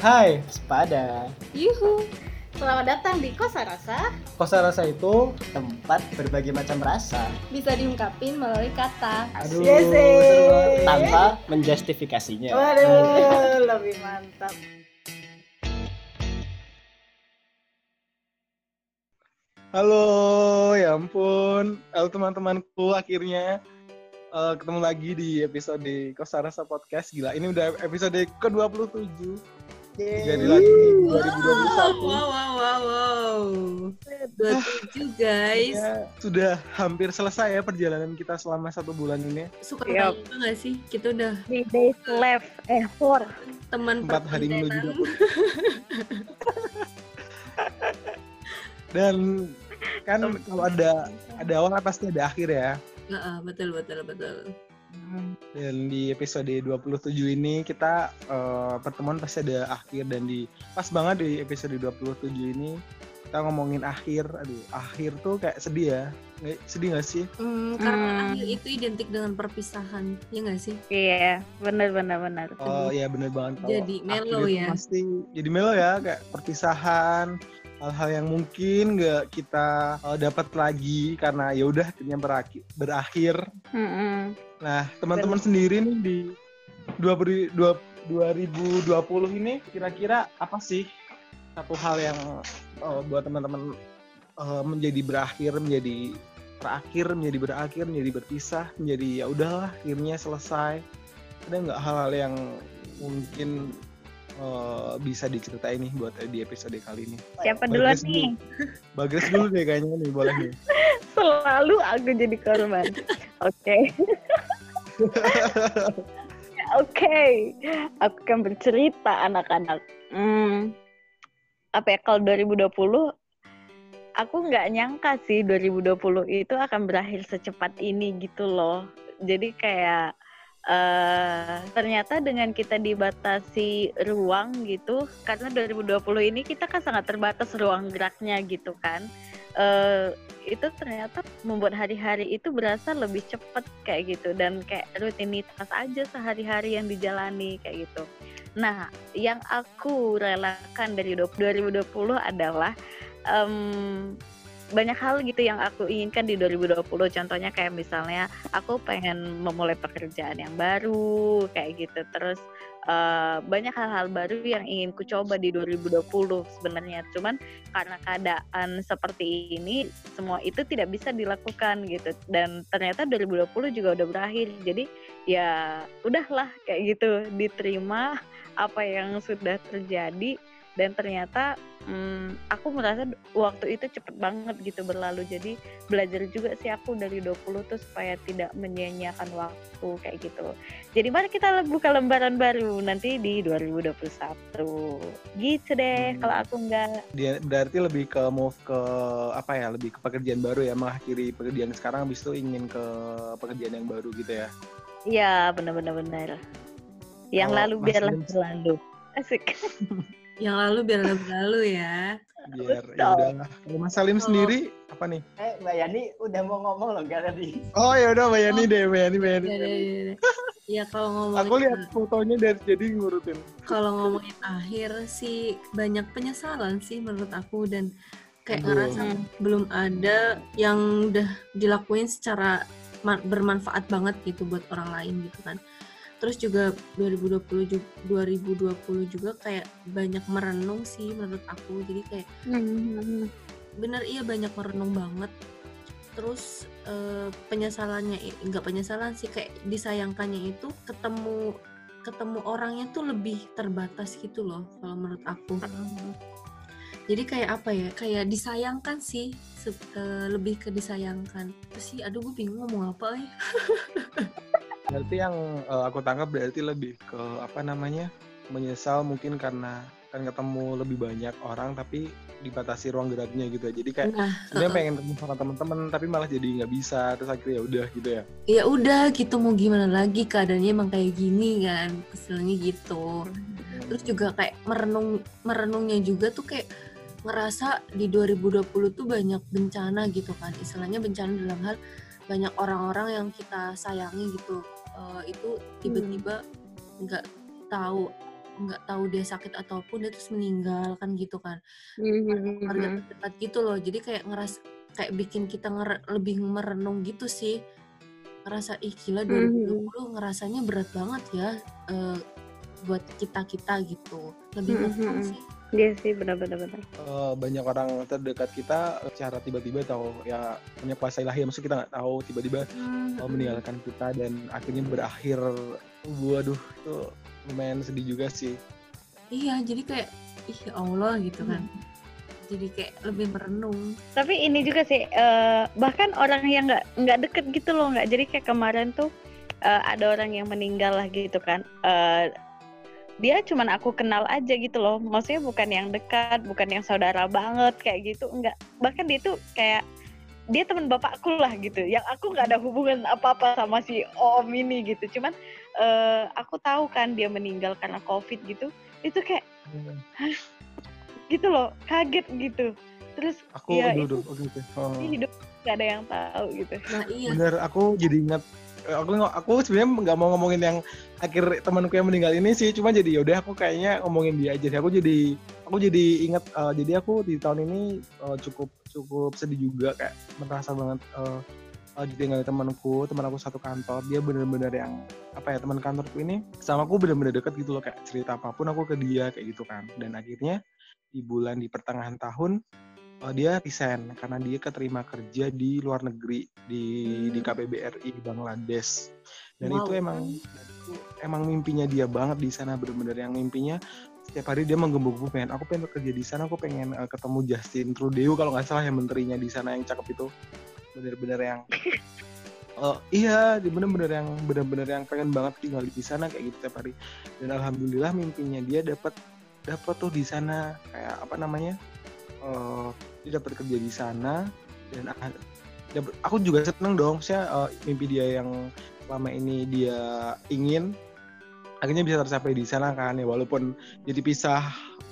Hai, sepada. Yuhu. Selamat datang di Kosa Rasa. Kosa rasa itu tempat berbagai macam rasa. Bisa diungkapin melalui kata. Aduh, Yes, seru eh. banget. tanpa menjustifikasinya. Waduh, lebih mantap. Halo, ya ampun. Halo teman-temanku, akhirnya eh, ketemu lagi di episode Kosarasa Podcast. Gila, ini udah episode ke-27. Jadi lagi nih, 2021. wow, wow, wow, wow. 27 guys. Ya, sudah hampir selesai ya perjalanan kita selama satu bulan ini. Suka Yap. banget gak sih? Kita udah Three days left, eh four. teman Empat hari menuju perkontenan. 20. Dan kan kalau ada ada awal pasti ada akhir ya. Heeh, betul, betul, betul. Dan di episode 27 ini kita eh, pertemuan pasti ada akhir dan di pas banget di episode 27 ini kita ngomongin akhir. Aduh, akhir tuh kayak sedih ya. Nggak, sedih gak sih? Hmm, karena Hmm. akhir itu identik dengan perpisahan, ya gak sih? Iya, benar benar benar. Oh ya bener banget. Kalau Jadi itu ya. Pasti jadi melo ya kayak perpisahan hal-hal yang mungkin nggak kita eh, dapat lagi karena ya udah akhirnya berakhir berakhir Mm-mm. Nah, teman-teman sendiri nih di 20, 2020 ini kira-kira apa sih satu hal yang eh, buat teman-teman eh, menjadi berakhir, menjadi terakhir, menjadi berakhir, menjadi berpisah, menjadi ya udahlah akhirnya selesai. Ada nggak hal-hal yang mungkin eh, bisa diceritain nih buat di episode kali ini? Siapa duluan Bagas nih? Bagas dulu deh kayaknya nih, boleh nih. Selalu aku jadi korban. Oke. Oke, aku akan bercerita anak-anak. Hmm, apa ya kalau 2020 aku nggak nyangka sih 2020 itu akan berakhir secepat ini gitu loh. Jadi kayak eh ternyata dengan kita dibatasi ruang gitu karena 2020 ini kita kan sangat terbatas ruang geraknya gitu kan. Eh itu ternyata membuat hari-hari itu berasa lebih cepat kayak gitu dan kayak rutinitas aja sehari-hari yang dijalani kayak gitu. Nah, yang aku relakan dari 2020 adalah em, banyak hal gitu yang aku inginkan di 2020. Contohnya kayak misalnya aku pengen memulai pekerjaan yang baru kayak gitu. Terus eh, banyak hal-hal baru yang ingin ku coba di 2020 sebenarnya. Cuman karena keadaan seperti ini semua itu tidak bisa dilakukan gitu dan ternyata 2020 juga udah berakhir jadi ya udahlah kayak gitu diterima apa yang sudah terjadi dan ternyata hmm, aku merasa waktu itu cepet banget gitu berlalu jadi belajar juga sih aku dari 20 tuh supaya tidak menyia-nyiakan waktu kayak gitu jadi mari kita buka lembaran baru nanti di 2021 gitu deh Hmm. kalau aku enggak dia berarti lebih ke move ke apa ya lebih ke pekerjaan baru ya mengakhiri pekerjaan sekarang habis itu ingin ke pekerjaan yang baru gitu ya Iya, benar-benar benar. Yang Kalau lalu biarlah berlalu. Asik. Yang lalu biar berlalu ya. biar Betul. ya udahlah kalau Mas Salim Kalau- sendiri apa nih Eh, Mbak Yani udah mau ngomong loh gak tadi. oh ya udah Mbak Yani deh Mbak Yani Mbak Yani. Ya, ya, ya, ya. Ya kalau ngomongin aku lihat fotonya dari jadi ngurutin kalau ngomongin akhir sih banyak penyesalan sih menurut aku dan kayak Aduh. ngerasa belum ada yang udah dilakuin secara ma- bermanfaat banget gitu buat orang lain gitu kan. Terus juga 2020 juga, 2020 juga kayak banyak merenung sih menurut aku. Jadi kayak bener iya banyak merenung banget. Terus eh, penyesalannya nggak penyesalan sih kayak disayangkannya itu ketemu ketemu orangnya tuh lebih terbatas gitu loh kalau menurut aku. Jadi kayak apa ya kayak disayangkan sih se- eh, lebih ke disayangkan. Terus sih? Aduh gue bingung ngomong apa ya berarti yang eh, aku tangkap berarti lebih ke apa namanya menyesal mungkin karena kan ketemu lebih banyak orang tapi dibatasi ruang geraknya gitu ya. Jadi kayak nah sebenarnya pengen ketemu sama teman-teman tapi malah jadi nggak bisa. Terus akhirnya ya udah gitu ya. Ya udah gitu mau gimana lagi? Keadaannya emang kayak gini kan keselnya gitu. Terus juga kayak merenung merenungnya juga tuh kayak ngerasa di 2020 tuh banyak bencana gitu kan. Istilahnya bencana dalam hal banyak orang-orang yang kita sayangi gitu eh, itu tiba-tiba nggak tahu nggak tahu dia sakit ataupun dia terus meninggal kan gitu kan Mhm, keluarga mhm. terdekat gitu loh jadi kayak ngeras kayak bikin kita nger- lebih merenung gitu sih ngerasa ih gila Mhm. 2020 ngerasanya berat banget ya eh, buat kita kita gitu lebih mhm. sih Iya sih benar-benar benar. Eh, banyak orang terdekat kita eh, secara tiba-tiba tahu ya punya kuasa ilahi maksudnya kita nggak tahu tiba-tiba Hmm, eh, hmm. meninggalkan kita dan akhirnya berakhir waduh itu lumayan sedih juga sih iya jadi kayak ih ya Allah gitu kan Hmm. jadi kayak lebih merenung Tapi ini juga sih eh, bahkan orang yang nggak nggak deket gitu loh nggak. Jadi kayak kemarin tuh eh, ada orang yang meninggal lah gitu kan. Eh, dia cuman aku kenal aja gitu loh. Maksudnya bukan yang dekat, bukan yang saudara banget kayak gitu. Enggak. Bahkan dia tuh kayak dia teman bapakku lah gitu. Yang aku nggak ada hubungan apa-apa sama si Om ini gitu. Cuman eh, aku tahu kan dia meninggal karena COVID gitu. Itu kayak gitu loh, kaget gitu. Terus aku Ya, aduh, itu- oke Oh. ini hidup nggak ada yang tahu gitu. nah iya bener aku jadi ingat aku aku sebenarnya nggak mau ngomongin yang akhir temanku yang meninggal ini sih. Cuma jadi yaudah aku kayaknya ngomongin dia aja deh. aku jadi aku jadi ingat eh, jadi aku di tahun ini eh, cukup cukup sedih juga. Kayak merasa banget eh, eh, ditinggalin temanku teman aku satu kantor. Dia bener-bener yang apa ya teman kantorku ini sama aku bener-bener deket gitu loh. Kayak cerita apa pun aku ke dia kayak gitu kan. Dan akhirnya di bulan di pertengahan tahun eh, dia resign karena dia keterima kerja di luar negeri di di Hmm. KBBRI Bangladesh dan Wow. itu emang itu emang mimpinya dia banget di sana bener-bener yang mimpinya setiap hari dia menggembung pengen aku pengen bekerja di sana aku pengen eh, ketemu Justin Trudeau kalau nggak salah yang menterinya di sana yang cakep itu bener-bener yang Oh iya, bener-bener yang bener-bener yang pengen banget tinggal di sana kayak gitu tiap hari. Dan alhamdulillah mimpinya dia dapat dapat tuh di sana kayak apa namanya? Eh dia dapat kerja di sana dan ah- dapet- aku juga seneng dong saya eh, mimpi dia yang selama ini dia ingin akhirnya bisa tercapai di sana kan ya walaupun jadi pisah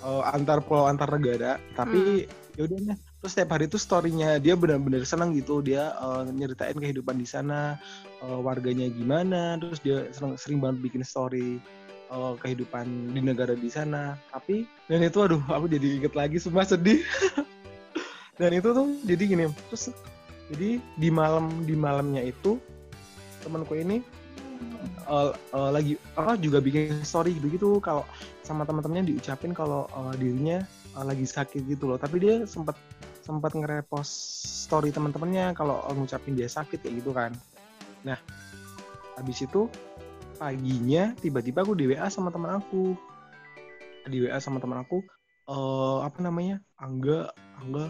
eh, antar pulau antar negara tapi ya udah deh. terus setiap hari itu storynya dia benar-benar senang gitu dia eh, nyeritain kehidupan di sana eh, warganya gimana terus dia seneng, sering banget bikin story eh, kehidupan di negara di sana. Tapi dan itu aduh aku jadi inget lagi semua sedih. Dan itu tuh jadi gini terus jadi di malam di malamnya itu temanku ini eh, eh, lagi apa juga bikin story begitu kalau sama teman-temannya diucapin kalau eh, dirinya eh, lagi sakit gitu loh. Tapi dia sempat sempat nge-repost story teman-temannya kalau ngucapin dia sakit kayak gitu kan. Nah habis itu paginya tiba-tiba aku di WA sama teman aku. Di WA sama teman aku eh apa namanya Angga Angga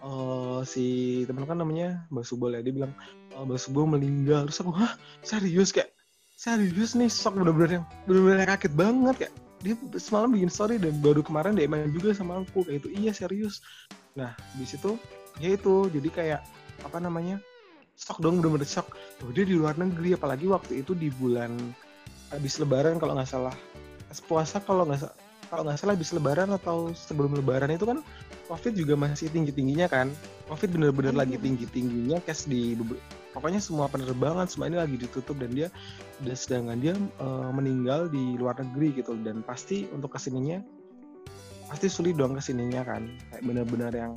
eh si teman kan namanya Mbak Subol ya dia bilang eh, Mbak Subol meninggal. Terus aku hah? Serius kayak serius nih sok bener-bener yang bener-bener kaget banget kayak dia semalam bikin story dan baru kemarin dia main juga sama aku kayak itu iya serius. Nah di situ ya itu jadi kayak apa namanya shock dong bener-bener shock oh, dia di luar negeri apalagi waktu itu di bulan habis lebaran kalau nggak salah. Puasa kalau nggak kalau nggak salah habis lebaran atau sebelum lebaran itu kan covid juga masih tinggi tingginya kan. Covid bener-bener lagi tinggi tingginya cash di pokoknya semua penerbangan semua ini lagi ditutup dan dia dan sedangkan dia eh, meninggal di luar negeri gitu. Dan pasti untuk ke sininya pasti sulit dong ke sininya kan. Kayak benar-benar yang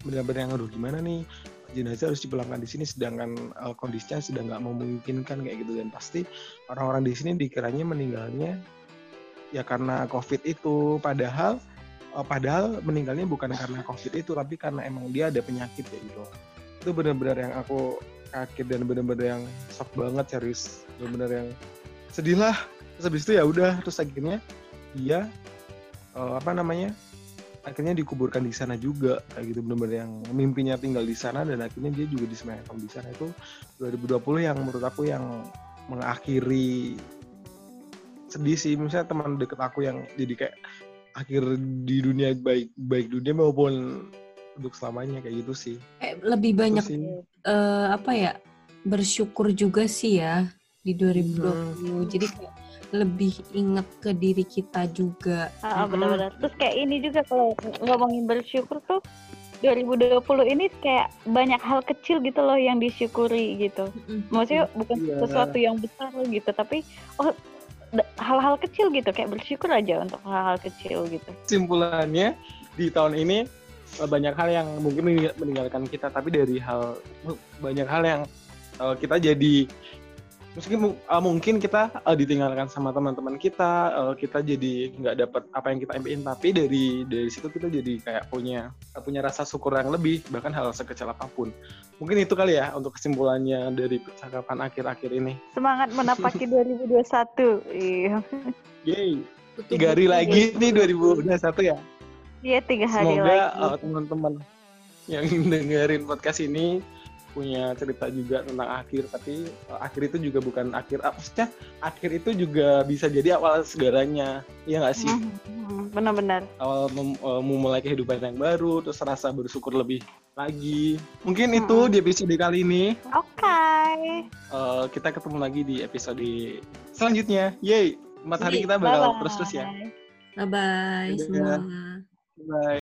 benar-benar yang aduh gimana nih jenazah harus dipulangkan di sini sedangkan eh, kondisinya sudah nggak memungkinkan kayak gitu. Dan pasti orang-orang di sini dikiranya meninggalnya ya karena covid itu. Padahal eh, padahal meninggalnya bukan karena covid itu tapi karena emang dia ada penyakit ya gitu. Itu benar-benar yang aku kaget dan benar-benar yang shock banget serius. Benar-benar yang sedih lah. Terus habis itu ya udah terus akhirnya dia eh, apa namanya akhirnya dikuburkan di sana juga kayak gitu benar-benar yang mimpinya tinggal di sana dan akhirnya dia juga disemayamkan di sana itu 2020 yang menurut aku yang mengakhiri sedih sih misalnya teman deket aku yang jadi kayak akhir di dunia baik baik dunia maupun untuk selamanya kayak gitu sih kayak lebih Itu banyak sih. eh, apa ya bersyukur juga sih ya di 2020 Hmm. jadi kayak lebih inget ke diri kita juga Ah, Mm-mm. benar-benar. Terus kayak ini juga kalau ngomongin bersyukur tuh 2020 ini kayak banyak hal kecil gitu loh yang disyukuri gitu. Maksudnya bukan Iya. sesuatu yang besar gitu, tapi oh hal-hal kecil gitu kayak bersyukur aja untuk hal-hal kecil gitu Kesimpulannya di tahun ini eh, banyak hal yang mungkin mening- meninggalkan kita, tapi dari hal banyak hal yang eh, kita jadi mungkin eh, mungkin kita eh, ditinggalkan sama teman-teman kita, eh, kita jadi nggak dapat apa yang kita impiin, tapi dari dari situ kita jadi kayak punya punya rasa syukur yang lebih, bahkan hal sekecil apa pun. Mungkin itu kali ya untuk kesimpulannya dari percakapan akhir-akhir ini. semangat menapaki 2021 iya Kutu tiga hari lagi nih 2021 ya. iya tiga hari Semoga lagi uh, teman-teman yang dengerin podcast ini punya cerita juga tentang akhir, tapi uh, akhir itu juga bukan akhir. Uh, maksudnya akhir itu juga bisa jadi awal segalanya, ya nggak sih? Hmm, benar-benar Awal mem- uh, memulai kehidupan yang baru, terus rasa bersyukur lebih lagi. Mungkin Hmm. itu di episode kali ini. oke Uh, kita ketemu lagi di episode selanjutnya. Yeay, empat hari kita bakal Bye-bye. terus-terus ya. Bye bye Dadah. semua. Bye.